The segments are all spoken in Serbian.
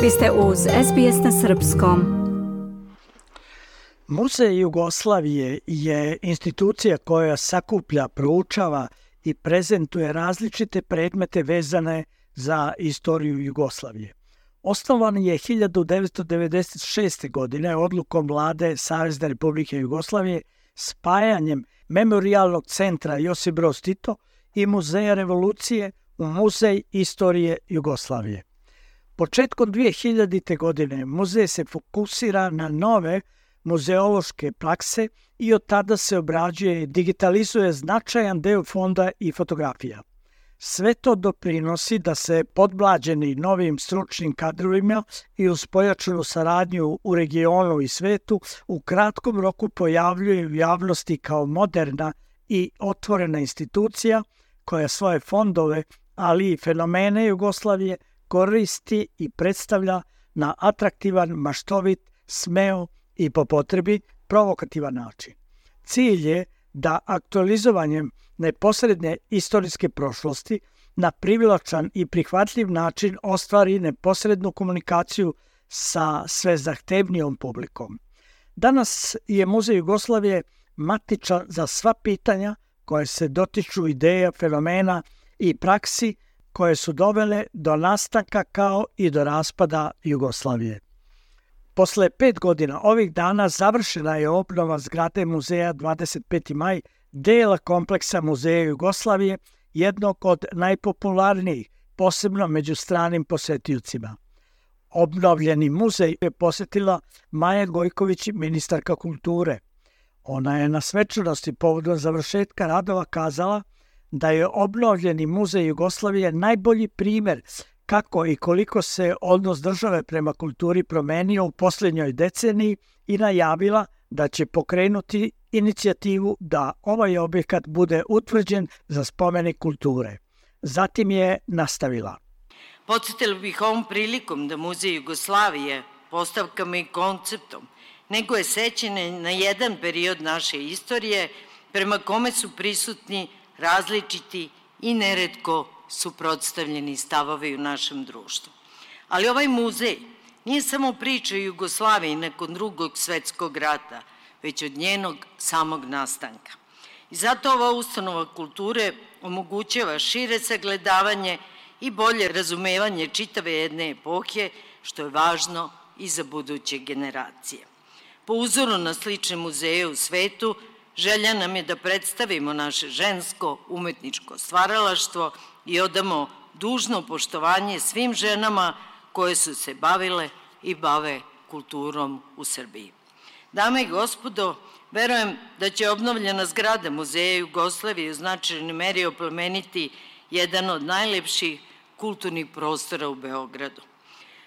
Vi ste uz SBS na Srpskom. Muzej Jugoslavije je institucija koja sakuplja, proučava i prezentuje različite predmete vezane za istoriju Jugoslavije. Osnovan je 1996. godine odlukom vlade Savezne republike Jugoslavije spajanjem Memorialnog centra Josip Broz Tito i Muzeja revolucije u Muzej istorije Jugoslavije. Početkom 2000. godine muzej se fokusira na nove muzeološke prakse i od tada se obrađuje i digitalizuje značajan deo fonda i fotografija. Sve to doprinosi da se podblađeni novim stručnim kadrovima i uz pojačanu saradnju u regionu i svetu u kratkom roku pojavljuje u javnosti kao moderna i otvorena institucija koja svoje fondove, ali i fenomene Jugoslavije koristi i predstavlja na atraktivan, maštovit, smeo i po potrebi provokativan način. Cilj je da aktualizovanjem neposredne istorijske prošlosti na privlačan i prihvatljiv način ostvari neposrednu komunikaciju sa sve zahtevnijom publikom. Danas je Muzej Jugoslavije matičan za sva pitanja koje se dotiču ideja, fenomena i praksi koje su dovele do nastanka kao i do raspada Jugoslavije. Posle pet godina ovih dana završena je obnova zgrade muzeja 25. maj, dela kompleksa Muzeja Jugoslavije, jednog od najpopularnijih, posebno među stranim posetijucima. Obnovljeni muzej je posetila Maja Gojković, ministarka kulture. Ona je na svečanosti povodom završetka radova kazala – da je obnovljeni muzej Jugoslavije najbolji primer kako i koliko se odnos države prema kulturi promenio u poslednjoj deceniji i najavila da će pokrenuti inicijativu da ovaj objekat bude utvrđen za spomenik kulture. Zatim je nastavila. Podsjetila bih ovom prilikom da Muzej Jugoslavije postavkama i konceptom nego je sećene na jedan period naše istorije prema kome su prisutni različiti i neredko suprotstavljeni stavovi u našem društvu. Ali ovaj muzej nije samo priča o Jugoslaviji nakon drugog svetskog rata, već od njenog samog nastanka. I zato ova ustanova kulture omogućava šire sagledavanje i bolje razumevanje čitave jedne epohe, što je važno i za buduće generacije. Po uzoru na slične muzeje u svetu, Želja nam je da predstavimo naše žensko umetničko stvaralaštvo i odamo dužno poštovanje svim ženama koje su se bavile i bave kulturom u Srbiji. Dame i gospodo, verujem da će obnovljena zgrada Muzeja Jugoslavije u značajnoj meri oplemeniti jedan od najlepših kulturnih prostora u Beogradu.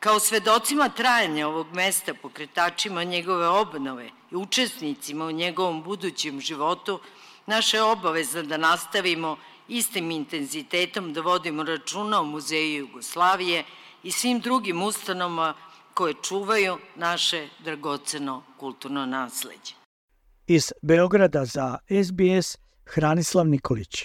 Kao svedocima trajanja ovog mesta, pokretačima njegove obnove i učesnicima u njegovom budućem životu, naše je obaveza da nastavimo istim intenzitetom da vodimo računa o Muzeju Jugoslavije i svim drugim ustanovama koje čuvaju naše dragoceno kulturno nasledđe. Iz Beograda za SBS Hranislav Nikolić.